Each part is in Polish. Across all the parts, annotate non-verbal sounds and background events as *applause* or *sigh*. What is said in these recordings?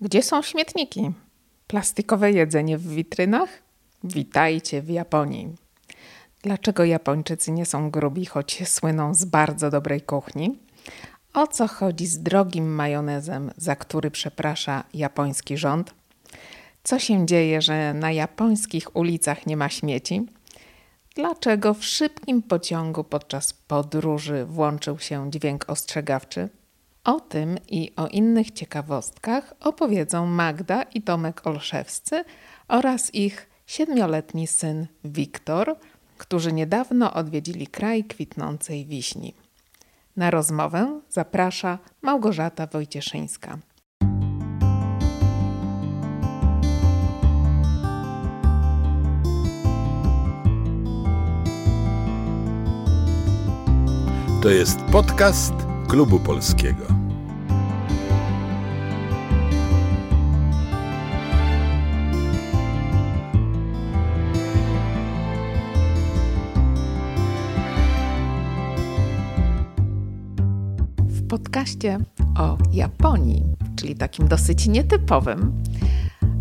Gdzie są śmietniki? Plastikowe jedzenie w witrynach? Witajcie w Japonii. Dlaczego Japończycy nie są grubi, choć słyną z bardzo dobrej kuchni? O co chodzi z drogim majonezem, za który przeprasza japoński rząd? Co się dzieje, że na japońskich ulicach nie ma śmieci? Dlaczego w szybkim pociągu podczas podróży włączył się dźwięk ostrzegawczy? O tym i o innych ciekawostkach opowiedzą Magda i Tomek Olszewscy oraz ich siedmioletni syn Wiktor, którzy niedawno odwiedzili kraj kwitnącej wiśni. Na rozmowę zaprasza Małgorzata Wojcieszyńska. To jest podcast Klubu Polskiego. Podcaście o Japonii, czyli takim dosyć nietypowym,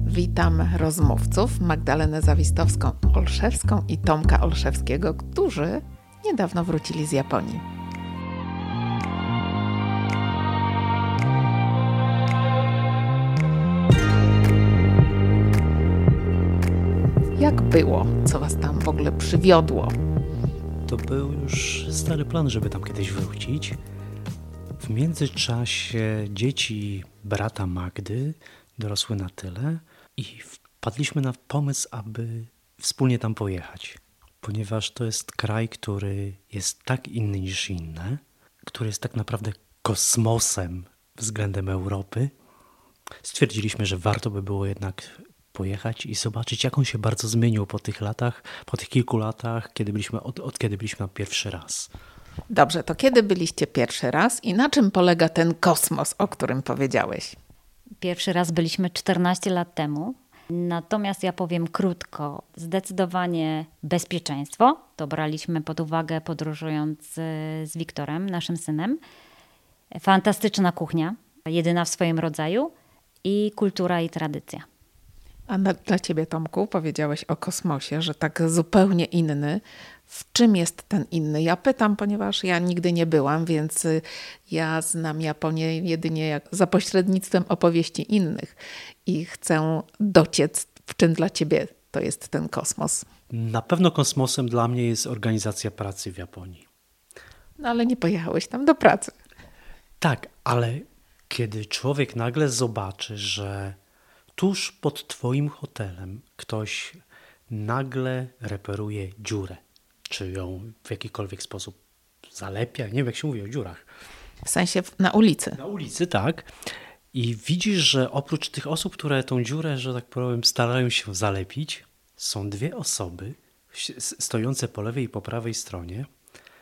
witam rozmówców Magdalenę Zawistowską-Olszewską i Tomka Olszewskiego, którzy niedawno wrócili z Japonii. Jak było? Co was tam w ogóle przywiodło? To był już stary plan, żeby tam kiedyś wrócić. W międzyczasie dzieci brata Magdy dorosły na tyle i wpadliśmy na pomysł, aby wspólnie tam pojechać, ponieważ to jest kraj, który jest tak inny niż inne, który jest tak naprawdę kosmosem względem Europy. Stwierdziliśmy, że warto by było jednak pojechać i zobaczyć, jak on się bardzo zmienił po tych latach, po tych kilku latach, kiedy byliśmy, od, od kiedy byliśmy na pierwszy raz. Dobrze, to kiedy byliście pierwszy raz i na czym polega ten kosmos, o którym powiedziałeś? Pierwszy raz byliśmy 14 lat temu. Natomiast ja powiem krótko, zdecydowanie bezpieczeństwo. To braliśmy pod uwagę podróżując z Wiktorem, naszym synem. Fantastyczna kuchnia, jedyna w swoim rodzaju i kultura i tradycja. A na, dla ciebie, Tomku, powiedziałeś o kosmosie, że tak zupełnie inny. W czym jest ten inny? Ja pytam, ponieważ ja nigdy nie byłam, więc y, ja znam Japonię jedynie za pośrednictwem opowieści innych i chcę dociec, w czym dla ciebie to jest ten kosmos. Na pewno kosmosem dla mnie jest organizacja pracy w Japonii. No ale nie pojechałeś tam do pracy. Tak, ale kiedy człowiek nagle zobaczy, że tuż pod Twoim hotelem ktoś nagle reperuje dziurę, czy ją w jakikolwiek sposób zalepia, nie wiem jak się mówi o dziurach. W sensie na ulicy. Na ulicy, tak. I widzisz, że oprócz tych osób, które tą dziurę, że tak powiem, starają się zalepić, są dwie osoby stojące po lewej i po prawej stronie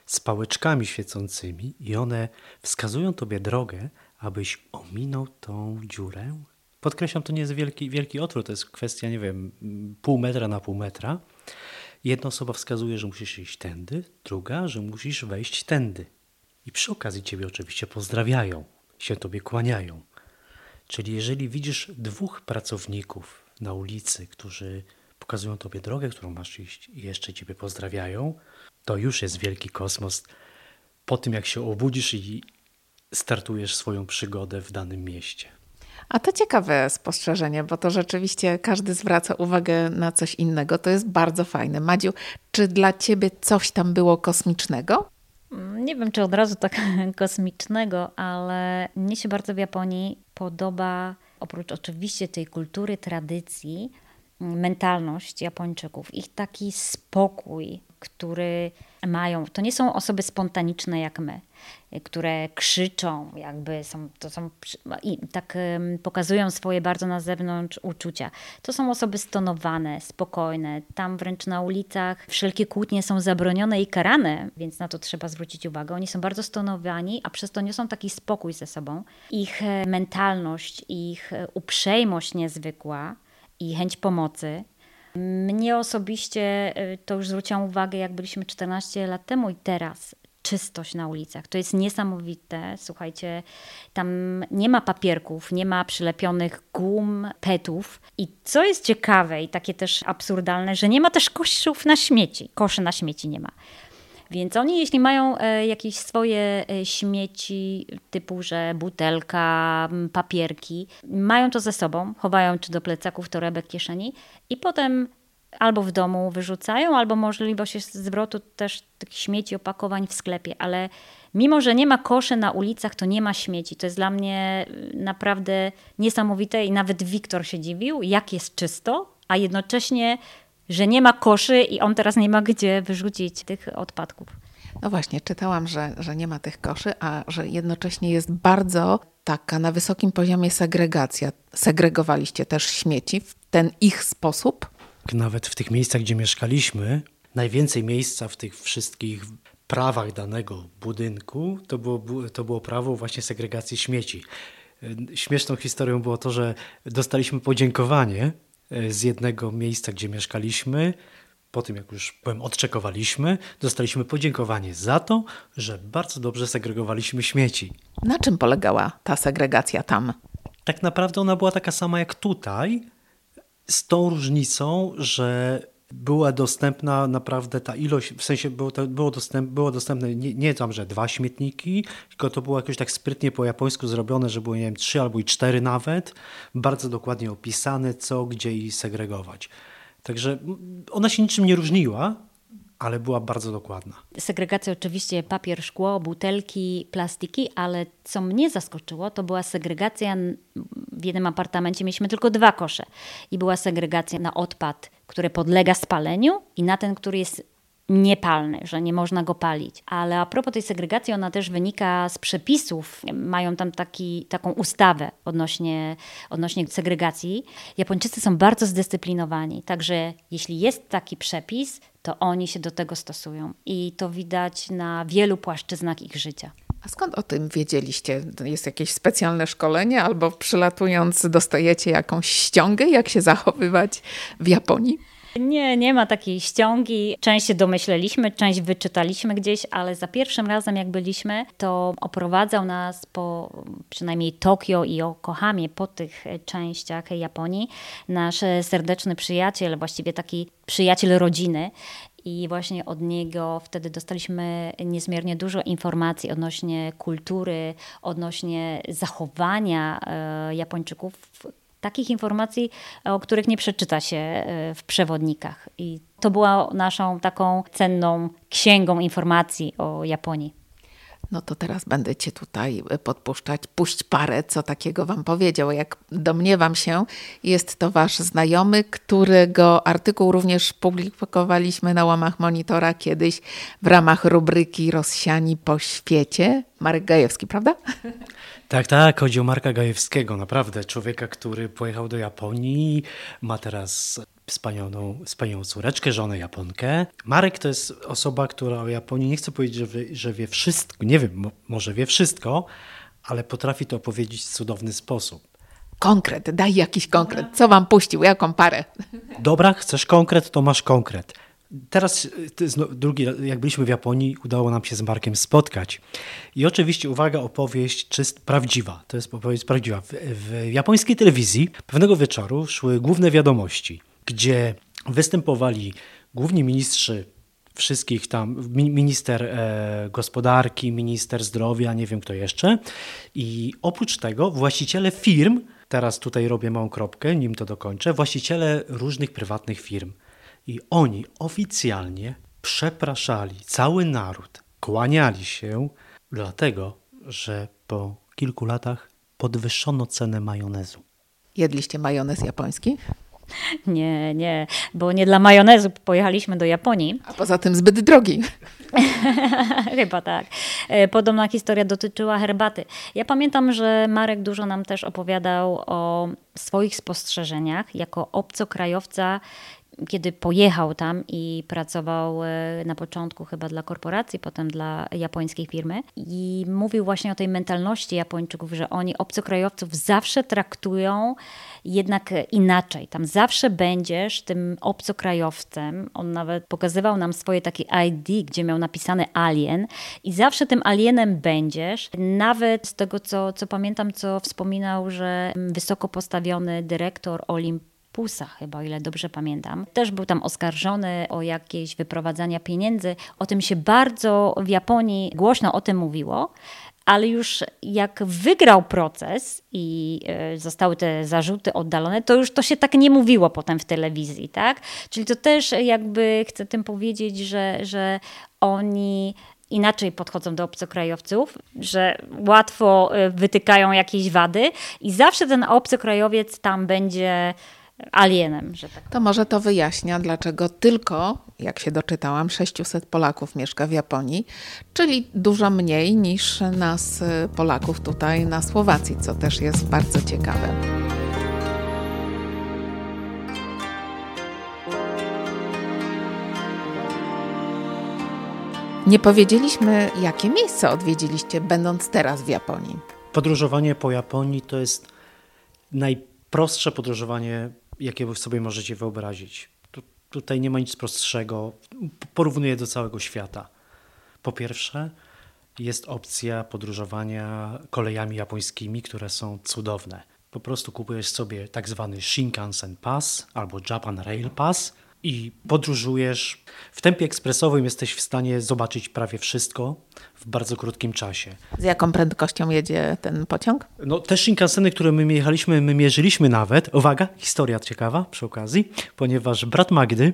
z pałeczkami świecącymi i one wskazują tobie drogę, abyś ominął tą dziurę Podkreślam, to nie jest wielki, wielki otwór, to jest kwestia, nie wiem, pół metra na pół metra. Jedna osoba wskazuje, że musisz iść tędy, druga, że musisz wejść tędy. I przy okazji ciebie oczywiście pozdrawiają, się tobie kłaniają. Czyli jeżeli widzisz dwóch pracowników na ulicy, którzy pokazują tobie drogę, którą masz iść i jeszcze ciebie pozdrawiają, to już jest wielki kosmos. Po tym jak się obudzisz i startujesz swoją przygodę w danym mieście. A to ciekawe spostrzeżenie, bo to rzeczywiście każdy zwraca uwagę na coś innego. To jest bardzo fajne. Madziu, czy dla ciebie coś tam było kosmicznego? Nie wiem, czy od razu tak *laughs* kosmicznego, ale mnie się bardzo w Japonii podoba, oprócz oczywiście tej kultury, tradycji, mentalność Japończyków, ich taki spokój, który mają. To nie są osoby spontaniczne jak my, które krzyczą, jakby są, to są i tak pokazują swoje bardzo na zewnątrz uczucia. To są osoby stonowane, spokojne. Tam wręcz na ulicach wszelkie kłótnie są zabronione i karane, więc na to trzeba zwrócić uwagę. Oni są bardzo stonowani, a przez to niosą taki spokój ze sobą. Ich e, mentalność, ich e, uprzejmość niezwykła i chęć pomocy mnie osobiście y, to już zwróciłam uwagę, jak byliśmy 14 lat temu i teraz. czystość na ulicach. To jest niesamowite. Słuchajcie, tam nie ma papierków, nie ma przylepionych gum, petów. I co jest ciekawe i takie też absurdalne, że nie ma też koszów na śmieci. Koszy na śmieci nie ma. Więc oni, jeśli mają e, jakieś swoje e, śmieci, typu, że butelka, papierki, mają to ze sobą, chowają czy do plecaków, torebek, kieszeni i potem albo w domu wyrzucają, albo możliwość jest zwrotu też tych śmieci, opakowań w sklepie, ale mimo, że nie ma koszy na ulicach, to nie ma śmieci. To jest dla mnie y, naprawdę niesamowite i nawet Wiktor się dziwił, jak jest czysto, a jednocześnie, że nie ma koszy i on teraz nie ma gdzie wyrzucić tych odpadków. No właśnie, czytałam, że, że nie ma tych koszy, a że jednocześnie jest bardzo taka na wysokim poziomie segregacja. Segregowaliście też śmieci w ten ich sposób? Nawet w tych miejscach, gdzie mieszkaliśmy, najwięcej miejsca w tych wszystkich prawach danego budynku to było, to było prawo właśnie segregacji śmieci. Śmieszną historią było to, że dostaliśmy podziękowanie z jednego miejsca, gdzie mieszkaliśmy. Po tym, jak już powiem, odczekowaliśmy, dostaliśmy podziękowanie za to, że bardzo dobrze segregowaliśmy śmieci. Na czym polegała ta segregacja tam? Tak naprawdę ona była taka sama jak tutaj, z tą różnicą, że była dostępna naprawdę ta ilość, w sensie było, to, było, dostęp, było dostępne nie, nie tam, że dwa śmietniki, tylko to było jakoś tak sprytnie po japońsku zrobione, że były nie wiem, trzy albo i cztery nawet, bardzo dokładnie opisane co, gdzie i segregować. Także ona się niczym nie różniła, ale była bardzo dokładna. Segregacja oczywiście papier, szkło, butelki, plastiki, ale co mnie zaskoczyło, to była segregacja w jednym apartamencie mieliśmy tylko dwa kosze i była segregacja na odpad, który podlega spaleniu i na ten, który jest niepalny, że nie można go palić. Ale a propos tej segregacji, ona też wynika z przepisów. Mają tam taki, taką ustawę odnośnie, odnośnie segregacji. Japończycy są bardzo zdyscyplinowani, także jeśli jest taki przepis, to oni się do tego stosują. I to widać na wielu płaszczyznach ich życia. A skąd o tym wiedzieliście? Jest jakieś specjalne szkolenie, albo przylatując dostajecie jakąś ściągę, jak się zachowywać w Japonii? Nie, nie ma takiej ściągi. Część się domyśleliśmy, część wyczytaliśmy gdzieś, ale za pierwszym razem jak byliśmy, to oprowadzał nas po przynajmniej Tokio i Yokohamie, po tych częściach Japonii, nasz serdeczny przyjaciel, właściwie taki przyjaciel rodziny i właśnie od niego wtedy dostaliśmy niezmiernie dużo informacji odnośnie kultury, odnośnie zachowania e, Japończyków, takich informacji, o których nie przeczyta się e, w przewodnikach. I to była naszą taką cenną księgą informacji o Japonii. No to teraz będę cię tutaj podpuszczać. Puść parę, co takiego wam powiedział. Jak domniewam się, jest to wasz znajomy, którego artykuł również publikowaliśmy na łamach monitora kiedyś w ramach rubryki Rozsiani po świecie. Marek Gajewski, prawda? *laughs* Tak, tak, chodzi o Marka Gajewskiego, naprawdę. Człowieka, który pojechał do Japonii, ma teraz wspaniałą, wspaniałą córeczkę, żonę Japonkę. Marek to jest osoba, która o Japonii nie chcę powiedzieć, że wie, że wie wszystko, nie wiem, może wie wszystko, ale potrafi to opowiedzieć w cudowny sposób. Konkret, daj jakiś konkret. Co wam puścił, jaką parę? Dobra, chcesz konkret, to masz konkret. Teraz drugi, jak byliśmy w Japonii, udało nam się z Markiem spotkać. I oczywiście, uwaga, opowieść czyst, prawdziwa. To jest opowieść prawdziwa. W, w japońskiej telewizji pewnego wieczoru szły główne wiadomości, gdzie występowali główni ministrzy wszystkich tam, minister e, gospodarki, minister zdrowia, nie wiem kto jeszcze. I oprócz tego właściciele firm, teraz tutaj robię małą kropkę, nim to dokończę, właściciele różnych prywatnych firm i oni oficjalnie przepraszali cały naród, kłaniali się, dlatego że po kilku latach podwyższono cenę majonezu. Jedliście majonez japoński? *laughs* Nie, nie, bo nie dla majonezu pojechaliśmy do Japonii. A poza tym zbyt drogi. *laughs* Chyba tak. E, podobna historia dotyczyła herbaty. Ja pamiętam, że Marek dużo nam też opowiadał o swoich spostrzeżeniach jako obcokrajowca kiedy pojechał tam i pracował e, na początku chyba dla korporacji, potem dla japońskiej firmy i mówił właśnie o tej mentalności Japończyków, że oni obcokrajowców zawsze traktują jednak inaczej. Tam zawsze będziesz tym obcokrajowcem. On nawet pokazywał nam swoje takie ID, gdzie miał napisane alien i zawsze tym alienem będziesz. Nawet z tego, co, co pamiętam, co wspominał, że wysoko postawiony dyrektor Olimp Pusa chyba, o ile dobrze pamiętam. Też był tam oskarżony o jakieś wyprowadzania pieniędzy. O tym się bardzo w Japonii głośno o tym mówiło. Ale już jak wygrał proces i e, zostały te zarzuty oddalone, to już to się tak nie mówiło potem w telewizji, tak? Czyli to też jakby chcę tym powiedzieć, że, że oni inaczej podchodzą do obcokrajowców, że łatwo e, wytykają jakieś wady i zawsze ten obcokrajowiec tam będzie alienem. Że tak to może to wyjaśnia, dlaczego tylko, jak się doczytałam, 600 Polaków mieszka w Japonii, czyli dużo mniej niż nas y, Polaków tutaj na Słowacji, co też jest bardzo ciekawe. Nie powiedzieliśmy, jakie miejsca odwiedziliście, będąc teraz w Japonii. Podróżowanie po Japonii to jest najprostsze podróżowanie jakie sobie możecie wyobrazić. Tu, tutaj nie ma nic prostszego. Porównuję do całego świata. Po pierwsze, jest opcja podróżowania kolejami japońskimi, które są cudowne. Po prostu kupujesz sobie tak zwany Shinkansen Pass albo Japan Rail Pass i podróżujesz. W tempie ekspresowym jesteś w stanie zobaczyć prawie wszystko w bardzo krótkim czasie. Z jaką prędkością jedzie ten pociąg? No, te Shinkanseny, które my jechaliśmy, my mierzyliśmy nawet. Uwaga, historia ciekawa przy okazji, ponieważ brat Magdy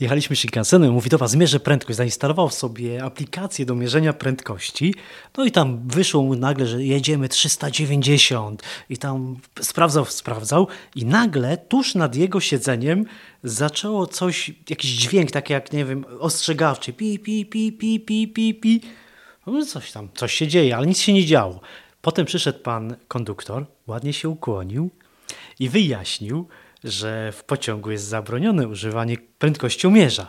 jechaliśmy Shinkansenem, mówi do was, zmierzę prędkość, zainstalował sobie aplikację do mierzenia prędkości, no i tam wyszło mu nagle, że jedziemy 390 i tam sprawdzał, sprawdzał i nagle tuż nad jego siedzeniem zaczęło coś, jakiś dźwięk taki jak, nie wiem, ostrzegawczy, pi, pi, pi, pi, pi, pi, pi. No coś tam, coś się dzieje, ale nic się nie działo. Potem przyszedł pan konduktor, ładnie się ukłonił i wyjaśnił, że w pociągu jest zabronione używanie prędkościomierza.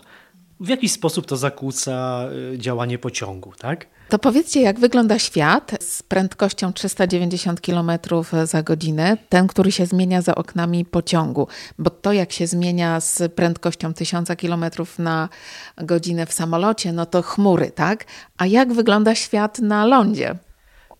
W jakiś sposób to zakłóca y, działanie pociągu, tak? To powiedzcie, jak wygląda świat z prędkością 390 km za godzinę, ten, który się zmienia za oknami pociągu, bo to, jak się zmienia z prędkością 1000 km na godzinę w samolocie, no to chmury, tak? A jak wygląda świat na lądzie?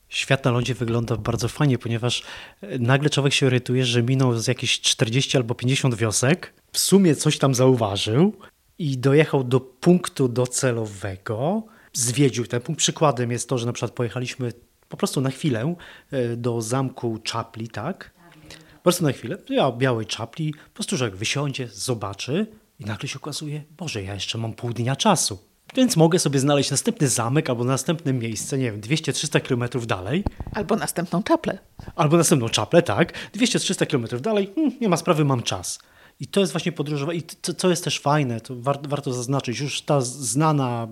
Świat na lądzie wygląda bardzo fajnie, ponieważ e, nagle człowiek się orientuje, że minął z jakieś 40 albo 50 wiosek, w sumie coś tam zauważył i dojechał do punktu docelowego, zwiedził ten punkt. Przykładem jest to, że na przykład pojechaliśmy po prostu na chwilę e, do zamku Czapli, tak? Po prostu na chwilę, białej Czapli, po prostu, że wysiądzie, zobaczy i nagle się okazuje, Boże, ja jeszcze mam pół dnia czasu. Więc mogę sobie znaleźć następny zamek albo następne miejsce, nie wiem, 200-300 kilometrów dalej. Albo następną czaplę. Albo następną czaplę, tak. 200-300 kilometrów dalej, hmm, nie ma sprawy, mam czas. I to jest właśnie podróżowanie. I to, co jest też fajne, to war, warto zaznaczyć, już ta znana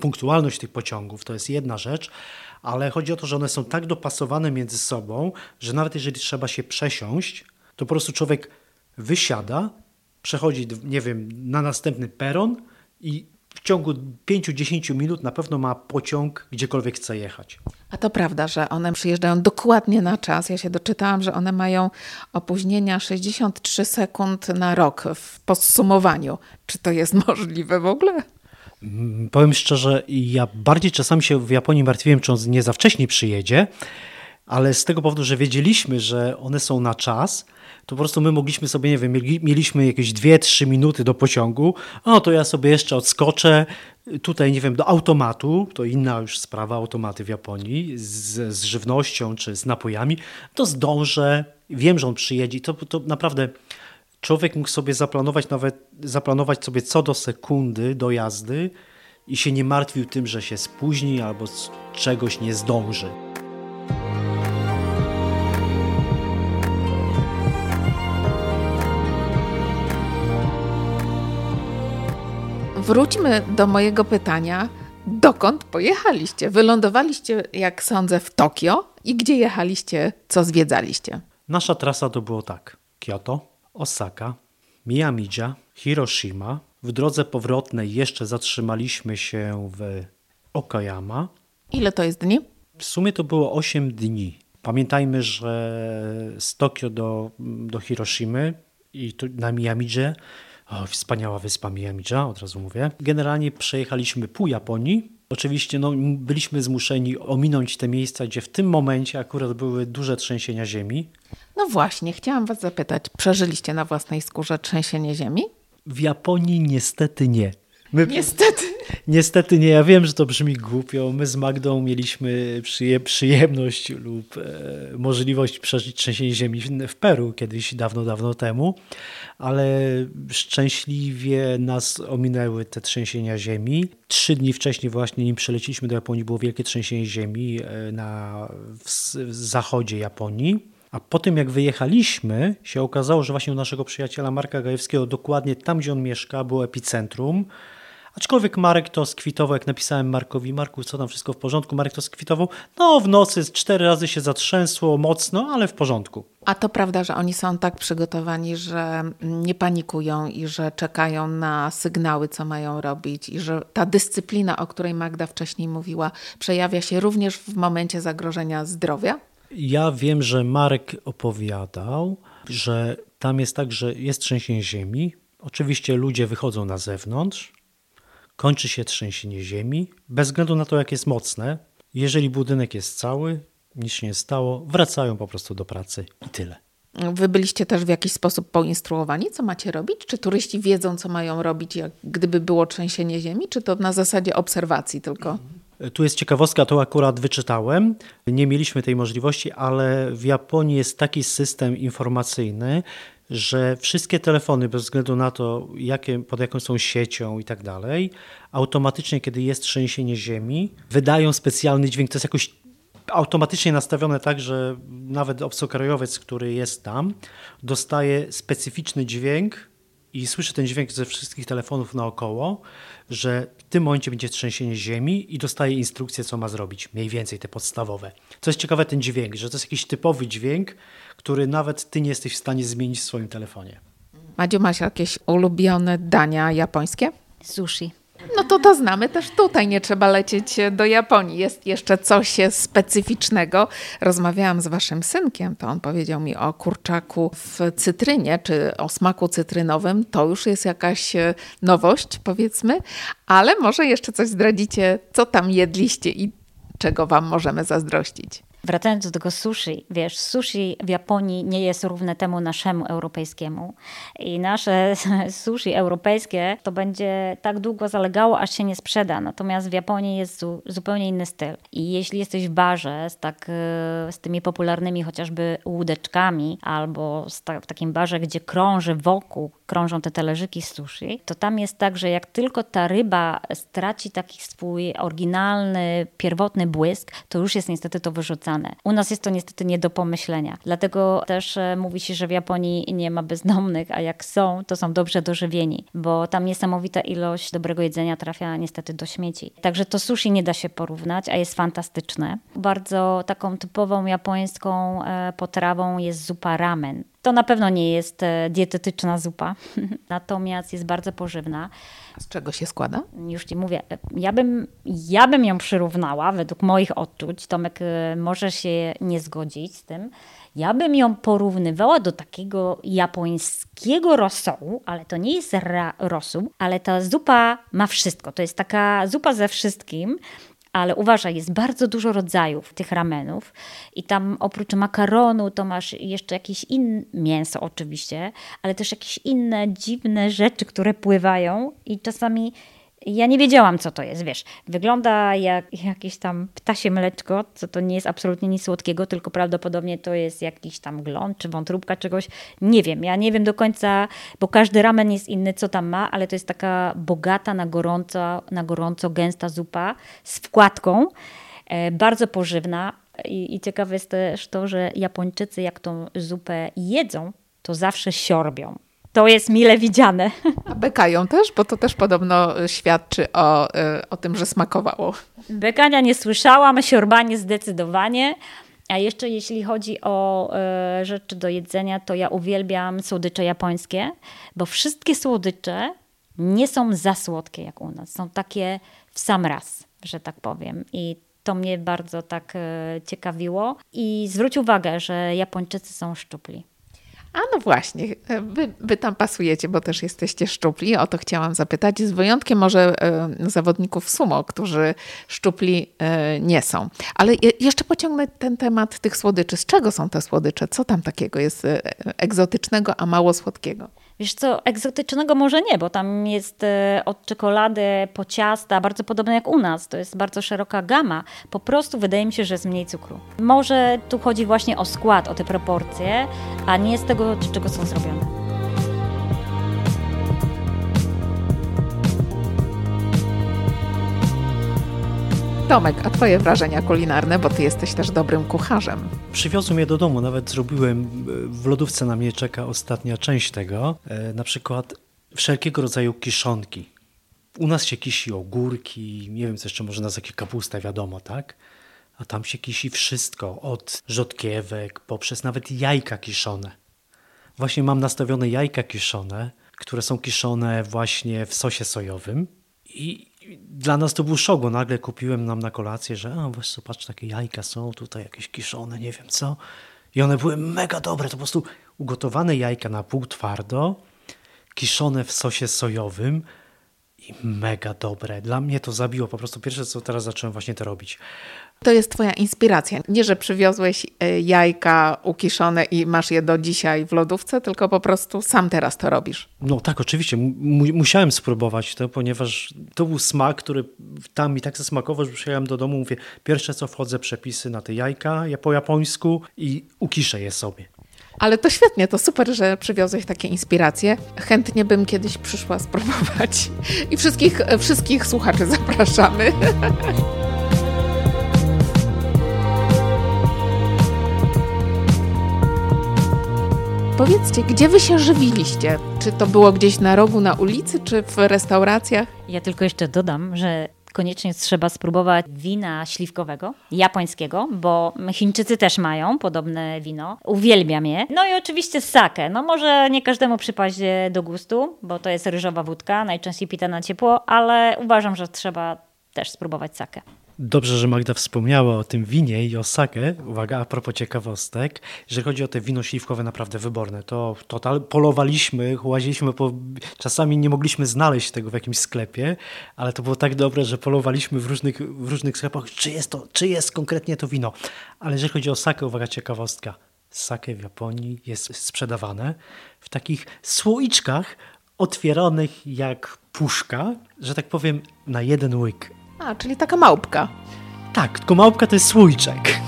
punktualność tych pociągów to jest jedna rzecz, ale chodzi o to, że one są tak dopasowane między sobą, że nawet jeżeli trzeba się przesiąść, to po prostu człowiek wysiada, przechodzi, nie wiem, na następny peron i w ciągu 5-10 minut na pewno ma pociąg, gdziekolwiek chce jechać. A to prawda, że one przyjeżdżają dokładnie na czas. Ja się doczytałam, że one mają opóźnienia 63 sekund na rok w podsumowaniu. Czy to jest możliwe w ogóle? Mm, powiem szczerze, ja bardziej czasami się w Japonii martwiłem, czy on nie za wcześnie przyjedzie, ale z tego powodu, że wiedzieliśmy, że one są na czas, to po prostu my mogliśmy sobie, nie wiem, mieliśmy jakieś 2-3 minuty do pociągu, o to ja sobie jeszcze odskoczę tutaj, nie wiem, do automatu, to inna już sprawa, automaty w Japonii, z, z żywnością czy z napojami, to zdążę, wiem, że on przyjedzie. To, to naprawdę człowiek mógł sobie zaplanować nawet, zaplanować sobie co do sekundy do jazdy i się nie martwił tym, że się spóźni albo czegoś nie zdąży. Wróćmy do mojego pytania. Dokąd pojechaliście? Wylądowaliście, jak sądzę, w Tokio i gdzie jechaliście, co zwiedzaliście? Nasza trasa to było tak: Kyoto, Osaka, Miyamija, Hiroshima. W drodze powrotnej jeszcze zatrzymaliśmy się w Okayama. Ile to jest dni? W sumie to było 8 dni. Pamiętajmy, że z Tokio do, do Hiroshimy i tu na Miyamidze, o, wspaniała wyspa Miyamidza, od razu mówię. Generalnie przejechaliśmy pół Japonii. Oczywiście no, byliśmy zmuszeni ominąć te miejsca, gdzie w tym momencie akurat były duże trzęsienia ziemi. No właśnie, chciałam Was zapytać, przeżyliście na własnej skórze trzęsienie ziemi? W Japonii niestety nie. My, Niestety. Niestety nie, ja wiem, że to brzmi głupio. My z Magdą mieliśmy przyje, przyjemność lub e, możliwość przeżyć trzęsienie ziemi w Peru kiedyś dawno, dawno temu, ale szczęśliwie nas ominęły te trzęsienia ziemi. Trzy dni wcześniej właśnie nim przeleciliśmy do Japonii było wielkie trzęsienie ziemi e, na, w, w zachodzie Japonii. A po tym jak wyjechaliśmy, się okazało, że właśnie u naszego przyjaciela Marka Gajewskiego, dokładnie tam, gdzie on mieszka, było epicentrum. Aczkolwiek Marek to skwitował, jak napisałem Markowi, Marku, co tam wszystko w porządku? Marek to skwitował, no w nocy cztery razy się zatrzęsło mocno, ale w porządku. A to prawda, że oni są tak przygotowani, że nie panikują i że czekają na sygnały, co mają robić, i że ta dyscyplina, o której Magda wcześniej mówiła, przejawia się również w momencie zagrożenia zdrowia? Ja wiem, że Marek opowiadał, że tam jest tak, że jest trzęsienie ziemi. Oczywiście ludzie wychodzą na zewnątrz, kończy się trzęsienie ziemi, bez względu na to, jak jest mocne. Jeżeli budynek jest cały, nic się nie stało, wracają po prostu do pracy i tyle. Wy byliście też w jakiś sposób poinstruowani, co macie robić? Czy turyści wiedzą, co mają robić, jak gdyby było trzęsienie ziemi, czy to na zasadzie obserwacji tylko? Tu jest ciekawostka, to akurat wyczytałem. Nie mieliśmy tej możliwości, ale w Japonii jest taki system informacyjny, że wszystkie telefony, bez względu na to, jakie, pod jaką są siecią i tak dalej, automatycznie, kiedy jest trzęsienie ziemi, wydają specjalny dźwięk. To jest jakoś automatycznie nastawione tak, że nawet obcokrajowiec, który jest tam, dostaje specyficzny dźwięk i słyszy ten dźwięk ze wszystkich telefonów naokoło, że tym momencie będzie trzęsienie ziemi i dostaje instrukcje, co ma zrobić, mniej więcej te podstawowe. Co jest ciekawe, ten dźwięk, że to jest jakiś typowy dźwięk, który nawet ty nie jesteś w stanie zmienić w swoim telefonie. Madziu, masz jakieś ulubione dania japońskie? Sushi. No to to znamy też tutaj, nie trzeba lecieć do Japonii. Jest jeszcze coś specyficznego. Rozmawiałam z waszym synkiem, to on powiedział mi o kurczaku w cytrynie, czy o smaku cytrynowym. To już jest jakaś e, nowość, powiedzmy, ale może jeszcze coś zdradzicie, co tam jedliście i czego wam możemy zazdrościć. Wracając do tego sushi, wiesz, sushi w Japonii nie jest równe temu naszemu europejskiemu. I nasze *laughs* sushi europejskie to będzie tak długo zalegało, aż się nie sprzeda. Natomiast w Japonii jest zu, zupełnie inny styl. I jeśli jesteś w barze z, tak, z tymi popularnymi chociażby łódeczkami, albo ta, w takim barze, gdzie krąży wokół, krążą te talerzyki sushi, to tam jest tak, że jak tylko ta ryba straci taki swój oryginalny, pierwotny błysk, to już jest niestety to wyrzucane u nas jest to niestety nie do pomyślenia. Dlatego też e, mówi się, że w Japonii nie ma bezdomnych, a jak są, to są dobrze dożywieni, bo tam niesamowita ilość dobrego jedzenia trafia niestety do śmieci. Także to sushi nie da się porównać, a jest fantastyczne. Bardzo taką typową japońską e, potrawą jest zupa ramen. To na pewno nie jest e, dietetyczna zupa, *laughs* natomiast jest bardzo pożywna. Z czego się składa? Już ci mówię, ja bym, ja bym ją przyrównała według moich odczuć. Tomek e, może się nie zgodzić z tym. Ja bym ją porównywała do takiego japońskiego rosołu, ale to nie jest rosół, ale ta zupa ma wszystko. To jest taka zupa ze wszystkim ale uważaj, jest bardzo dużo rodzajów tych ramenów i tam oprócz makaronu to masz jeszcze jakieś inne mięso oczywiście, ale też jakieś inne dziwne rzeczy, które pływają i czasami ja nie wiedziałam, co to jest, wiesz. Wygląda jak jakieś tam ptasie mleczko, co to nie jest absolutnie nic słodkiego, tylko prawdopodobnie to jest jakiś tam glon czy wątróbka czegoś. Nie wiem, ja nie wiem do końca, bo każdy ramen jest inny, co tam ma, ale to jest taka bogata na gorąco, na gorąco gęsta zupa z wkładką, e, bardzo pożywna. I, I ciekawe jest też to, że Japończycy jak tą zupę jedzą, to zawsze siorbią. To jest mile widziane. *laughs* A bekają też, bo to też podobno świadczy o, y, o tym, że smakowało. Bekania nie słyszałam, siorbanie zdecydowanie. A jeszcze jeśli chodzi o e, rzeczy do jedzenia, to ja uwielbiam słodycze japońskie, bo wszystkie słodycze nie są za słodkie jak u nas. Są takie w sam raz, że tak powiem. I to mnie bardzo tak e, ciekawiło. I zwróć uwagę, że Japończycy są szczupli. A no właśnie, wy, wy, tam pasujecie, bo też jesteście szczupli. O to chciałam zapytać. Z wyjątkiem może e, zawodników sumo, którzy szczupli e, nie są. Ale je, jeszcze pociągnę ten temat tych słodyczy. Z czego są te słodycze? Co tam takiego jest e, egzotycznego, a mało słodkiego? Wiesz co, egzotycznego może nie, bo tam jest e, od czekolady po ciasta, bardzo podobne jak u nas. To jest bardzo szeroka gama. Po prostu wydaje mi się, że jest mniej cukru. Może tu chodzi właśnie o skład, o te proporcje, a nie z tego, czego są zrobione. Tomek, a twoje wrażenia kulinarne, bo ty jesteś też dobrym kucharzem. Przywiozłem je do domu, nawet zrobiłem, w lodówce na mnie czeka ostatnia część tego, e, na przykład wszelkiego rodzaju kiszonki. U nas się kisi ogórki, nie wiem co jeszcze, może nas jakieś kapusta, wiadomo, tak? A tam się kisi wszystko, od rzodkiewek, poprzez nawet jajka kiszone. Właśnie mam nastawione jajka kiszone, które są kiszone właśnie w sosie sojowym i dla nas to był szok, bo nagle kupiłem nam na kolację, że a, weź patrz, takie jajka są tutaj jakieś kiszone, nie wiem co. I one były mega dobre, to po prostu ugotowane jajka na pół twardo, kiszone w sosie sojowym i mega dobre. Dla mnie to zabiło po prostu pierwsze, co teraz zacząłem właśnie to robić. To jest Twoja inspiracja. Nie, że przywiozłeś e, jajka ukiszone i masz je do dzisiaj w lodówce, tylko po prostu sam teraz to robisz. No tak, oczywiście. musiałem spróbować to, ponieważ to był smak, który tam mi tak zasmakował, że przyjechałem do domu, mówię, pierwsze co wchodzę, przepisy na te jajka ja po japońsku i ukiszę je sobie. Ale to świetnie, to super, że przywiozłeś takie inspiracje. Chętnie bym kiedyś przyszła spróbować. I wszystkich, wszystkich słuchaczy zapraszamy. *laughs* Powiedzcie, gdzie wy się żywiliście? Czy to było gdzieś na rogu na ulicy, czy w restauracjach? Ja tylko jeszcze dodam, że koniecznie trzeba spróbować wina śliwkowego, japońskiego, bo Chińczycy też mają podobne wino. Uwielbiam je. No i oczywiście sake. No może nie każdemu przypaść do gustu, bo to jest ryżowa wódka, najczęściej pita na ciepło, ale uważam, że trzeba też spróbować sake. Dobrze, że Magda wspomniała o tym winie i o sake. Uwaga, a propos ciekawostek. Jeżeli chodzi o te wino śliwkowe, naprawdę wyborne, to total polowaliśmy, łaziliśmy po... Czasami nie mogliśmy znaleźć tego w jakimś sklepie, ale to było tak dobre, że polowaliśmy w różnych, w różnych sklepach, czy jest, to, czy jest konkretnie to wino. Ale jeżeli chodzi o sake, uwaga, ciekawostka. Sake w Japonii jest sprzedawane w takich słoiczkach otwieranych jak puszka, że tak powiem, na jeden łyk a, czyli taka małpka. Tak, tylko małpka to jest słoiczek.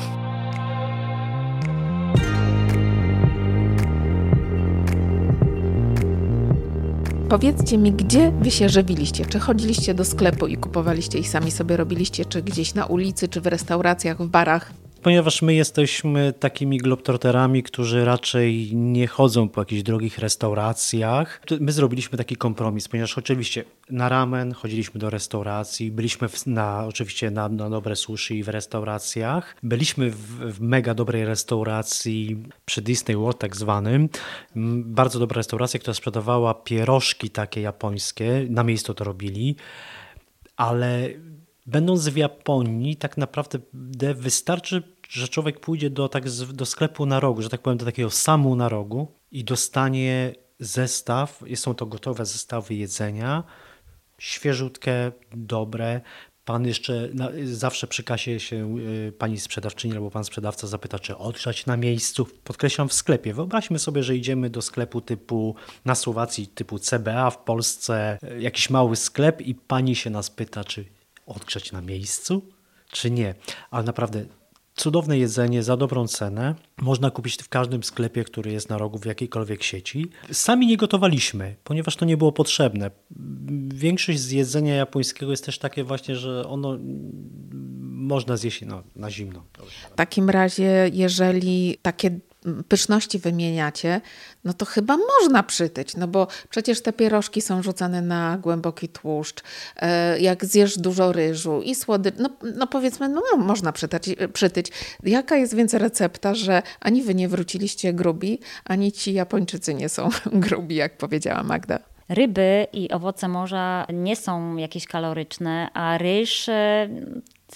Powiedzcie mi, gdzie wy się żywiliście? Czy chodziliście do sklepu i kupowaliście i sami sobie robiliście, czy gdzieś na ulicy, czy w restauracjach, w barach? Ponieważ my jesteśmy takimi globtroterami, którzy raczej nie chodzą po jakichś drogich restauracjach. My zrobiliśmy taki kompromis, ponieważ oczywiście na ramen chodziliśmy do restauracji, byliśmy na, oczywiście na, na dobre sushi w restauracjach, byliśmy w, w, mega dobrej restauracji przy Disney World tak zwanym, bardzo dobra restauracja, która sprzedawała pierożki takie japońskie, na miejscu to robili, ale Będąc w Japonii, tak naprawdę wystarczy że człowiek pójdzie do, tak, do sklepu na rogu, że tak powiem, do takiego samu na rogu i dostanie zestaw, są to gotowe zestawy jedzenia, świeżutkie, dobre. Pan jeszcze zawsze przy kasie się y, pani sprzedawczyni albo pan sprzedawca zapyta, czy odgrzać na miejscu. Podkreślam w sklepie. Wyobraźmy sobie, że idziemy do sklepu typu na Słowacji, typu CBA w Polsce, y, jakiś mały sklep i pani się nas pyta, czy odgrzać na miejscu, czy nie. Ale naprawdę Cudowne jedzenie za dobrą cenę. Można kupić w każdym sklepie, który jest na rogu w jakiejkolwiek sieci. Sami nie gotowaliśmy, ponieważ to nie było potrzebne. Większość z jedzenia japońskiego jest też takie właśnie, że ono można zjeść no, na zimno. W takim razie, jeżeli takie pyszności wymieniacie, no to chyba można przytyć, no bo przecież te pierożki są rzucane na głęboki tłuszcz. E, jak zjesz dużo ryżu i słody, no, no powiedzmy, no można przytyć, przytyć. Jaka jest więc recepta, że ani wy nie wróciliście grubi, ani ci Japończycy nie są *laughs* grubi, jak powiedziała Magda? Ryby i owoce morza nie są jakieś kaloryczne, a ryż e,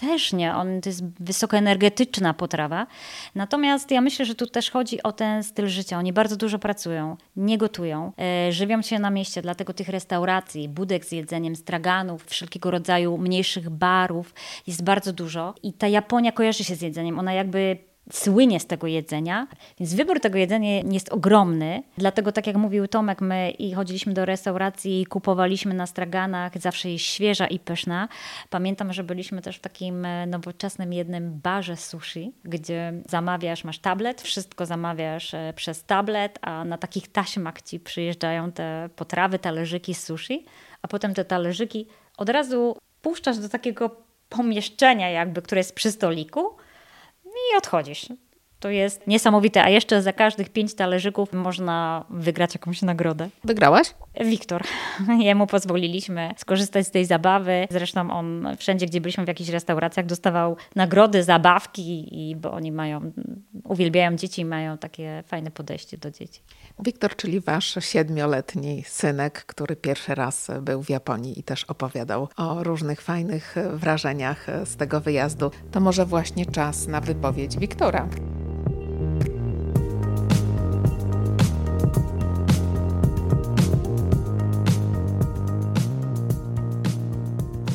też nie. On to jest wysokoenergetyczna potrawa. Natomiast ja myślę, że tu też chodzi o ten styl życia. Oni bardzo dużo pracują, nie gotują, e, żywią się na mieście, dlatego tych restauracji, budek z jedzeniem, straganów, wszelkiego rodzaju mniejszych barów jest bardzo dużo. I ta Japonia kojarzy się z jedzeniem. Ona jakby słynie z tego jedzenia, więc wybór tego jedzenia jest ogromny. Dlatego, tak jak mówił Tomek, my i chodziliśmy do restauracji, kupowaliśmy na straganach, zawsze jest świeża i pyszna. Pamiętam, że byliśmy też w takim e, nowoczesnym jednym barze sushi, gdzie zamawiasz, masz tablet, wszystko zamawiasz e, przez tablet, a na takich taśmach ci przyjeżdżają te potrawy, talerzyki sushi, a potem te talerzyki od razu puszczasz do takiego pomieszczenia jakby, które jest przy stoliku i odchodzisz. To jest niesamowite, a jeszcze za każdych pięć talerzyków można wygrać jakąś nagrodę. Wygrałaś? Wiktor. *laughs* Jemu pozwoliliśmy skorzystać z tej zabawy. Zresztą on wszędzie, gdzie byliśmy w jakichś restauracjach, dostawał nagrody, zabawki, i bo oni mają, uwielbiają dzieci i mają takie fajne podejście do dzieci. Wiktor, czyli wasz siedmioletni synek, który pierwszy raz był w Japonii i też opowiadał o różnych fajnych wrażeniach z tego wyjazdu. To może właśnie czas na wypowiedź Wiktora.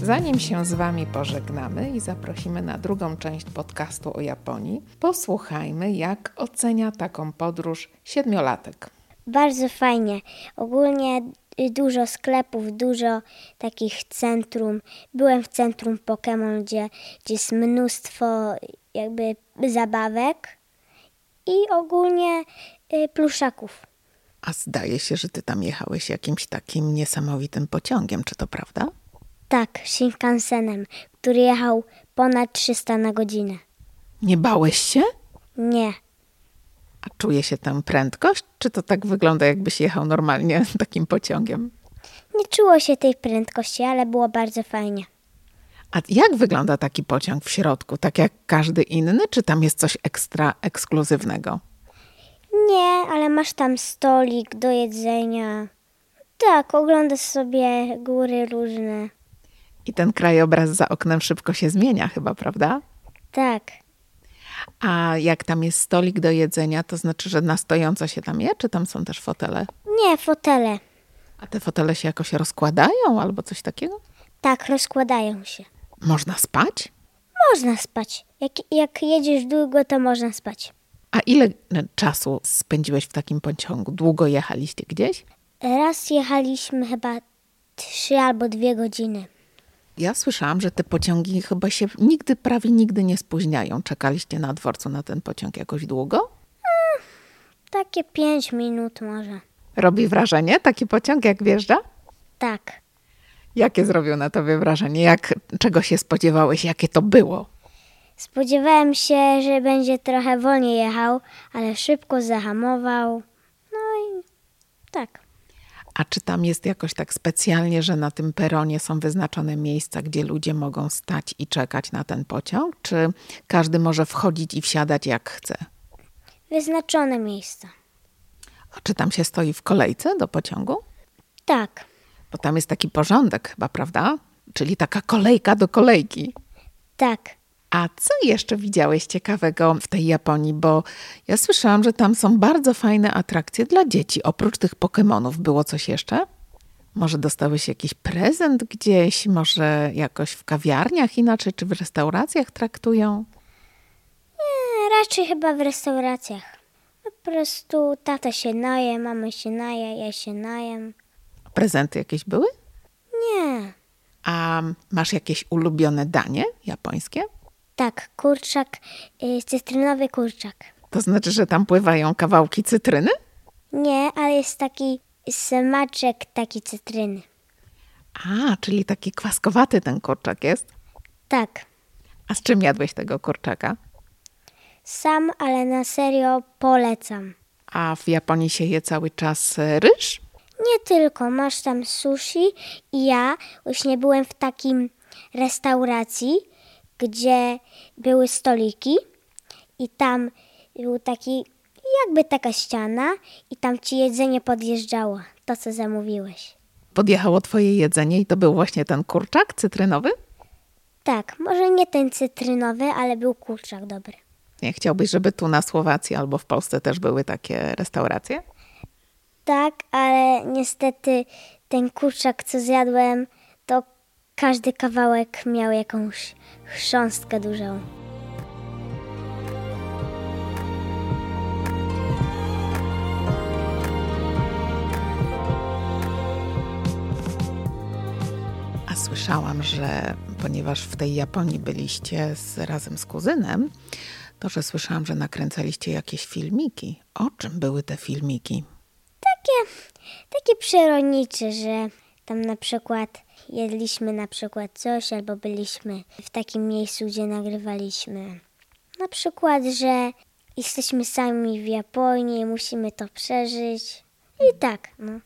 Zanim się z Wami pożegnamy i zaprosimy na drugą część podcastu o Japonii, posłuchajmy, jak ocenia taką podróż siedmiolatek. Bardzo fajnie. Ogólnie dużo sklepów, dużo takich centrum. Byłem w centrum Pokémon, gdzie, gdzie jest mnóstwo jakby zabawek i ogólnie y, pluszaków. A zdaje się, że ty tam jechałeś jakimś takim niesamowitym pociągiem, czy to prawda? Tak, Shinkansenem, który jechał ponad 300 na godzinę. Nie bałeś się? Nie. A czuje się tam prędkość? Czy to tak wygląda, jakbyś jechał normalnie *laughs* takim pociągiem? Nie czuło się tej prędkości, ale było bardzo fajnie. A jak wygląda taki pociąg w środku? Tak jak każdy inny, czy tam jest coś ekstra ekskluzywnego? Nie, ale masz tam stolik do jedzenia. Tak, oglądasz sobie góry różne. I ten krajobraz za oknem szybko się zmienia, chyba, prawda? Tak. A jak tam jest stolik do jedzenia, to znaczy, że na stojąco się tam je, czy tam są też fotele? Nie, fotele. A te fotele się jakoś rozkładają albo coś takiego? Tak, rozkładają się. Można spać? Można spać. Jak, jak jedziesz długo, to można spać. A ile czasu spędziłeś w takim pociągu? Długo jechaliście gdzieś? Raz jechaliśmy chyba trzy albo dwie godziny. Ja słyszałam, że te pociągi chyba się nigdy, prawie nigdy nie spóźniają. Czekaliście na dworcu na ten pociąg jakoś długo? Hmm, takie pięć minut może. Robi wrażenie taki pociąg, jak wjeżdża? Tak. Jakie zrobił na tobie wrażenie? Jak, czego się spodziewałeś? Jakie to było? Spodziewałem się, że będzie trochę wolniej jechał, ale szybko zahamował. No i tak. A czy tam jest jakoś tak specjalnie, że na tym peronie są wyznaczone miejsca, gdzie ludzie mogą stać i czekać na ten pociąg? Czy każdy może wchodzić i wsiadać jak chce? Wyznaczone miejsca. A czy tam się stoi w kolejce do pociągu? Tak. Bo tam jest taki porządek chyba, prawda? Czyli taka kolejka do kolejki. Tak. A co jeszcze widziałeś ciekawego w tej Japonii? Bo ja słyszałam, że tam są bardzo fajne atrakcje dla dzieci. Oprócz tych Pokémonów było coś jeszcze? Może dostałeś jakiś prezent gdzieś? Może jakoś w kawiarniach inaczej, czy w restauracjach traktują? Nie, raczej chyba w restauracjach. Po prostu tata się naje, mama się naje, ja się najem. Prezenty jakieś były? Nie. A masz jakieś ulubione danie japońskie? Tak, kurczak, y, cytrynowy kurczak. To znaczy, że tam pływają kawałki cytryny? Nie, ale jest taki smaczek taki cytryny. A, czyli taki kwaskowaty ten kurczak jest? Tak, A z czym jadłeś tego kurczaka? sam, ale na serio polecam. A w Japonii się je cały czas e, ryż? Nie tylko, masz tam sushi i ja właśnie byłem w takim restauracji, gdzie były stoliki i tam był taki, jakby taka ściana i tam ci jedzenie podjeżdżało, to co zamówiłeś. Podjechało twoje jedzenie i to był właśnie ten kurczak cytrynowy? Tak, może nie ten cytrynowy, ale był kurczak dobry. Nie chciałbyś, żeby tu na Słowacji albo w Polsce też były takie restauracje? Tak, ale niestety ten kurczak, co zjadłem, każdy kawałek miał jakąś chrząstkę dużą. A słyszałam, że ponieważ w tej Japonii byliście z, razem z kuzynem, to że słyszałam, że nakręcaliście jakieś filmiki. O czym były te filmiki? Takie przyrodnicze, że tam na przykład jedliśmy na przykład coś, albo byliśmy w takim miejscu, gdzie nagrywaliśmy. Na przykład, że jesteśmy sami w Japonii i musimy to przeżyć. I tak, no.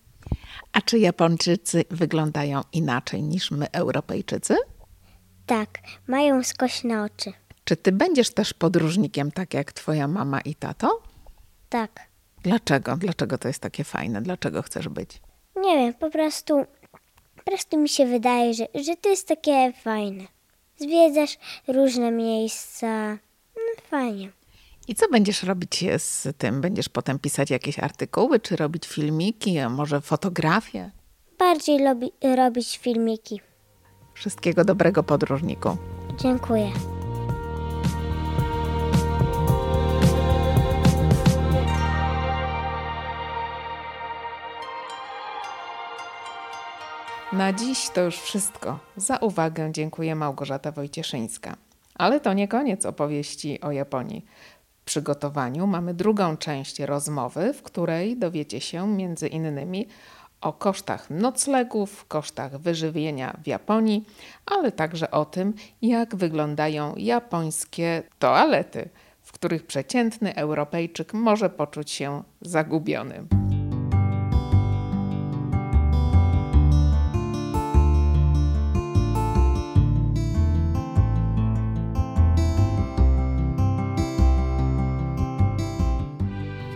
A czy Japończycy wyglądają inaczej niż my, Europejczycy? Tak, mają skośne oczy. Czy ty będziesz też podróżnikiem, tak jak twoja mama i tato? Tak. Dlaczego? Dlaczego to jest takie fajne? Dlaczego chcesz być? Nie wiem, po prostu, prostu mi się wydaje, że, że to jest takie fajne. Zwiedzasz różne miejsca. No fajnie. I co będziesz robić z tym? Będziesz potem pisać jakieś artykuły, czy robić filmiki, a może fotografie? Bardziej lubi, robić filmiki. Wszystkiego dobrego podróżniku. Dziękuję. Na dziś to już wszystko. Za uwagę dziękuję Małgorzata Wojcieszyńska. Ale to nie koniec opowieści o Japonii. W przygotowaniu mamy drugą część rozmowy, w której dowiecie się między innymi o kosztach noclegów, kosztach wyżywienia w Japonii, ale także o tym, jak wyglądają japońskie toalety, w których przeciętny Europejczyk może poczuć się zagubiony.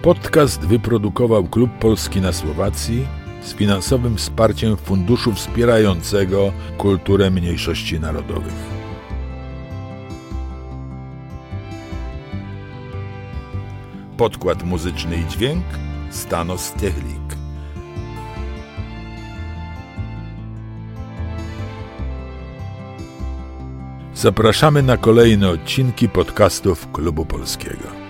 Podcast wyprodukował Klub Polski na Słowacji z finansowym wsparciem Funduszu Wspierającego Kulturę Mniejszości Narodowych. Podkład muzyczny i dźwięk Stanos Techlik. Zapraszamy na kolejne odcinki podcastów Klubu Polskiego.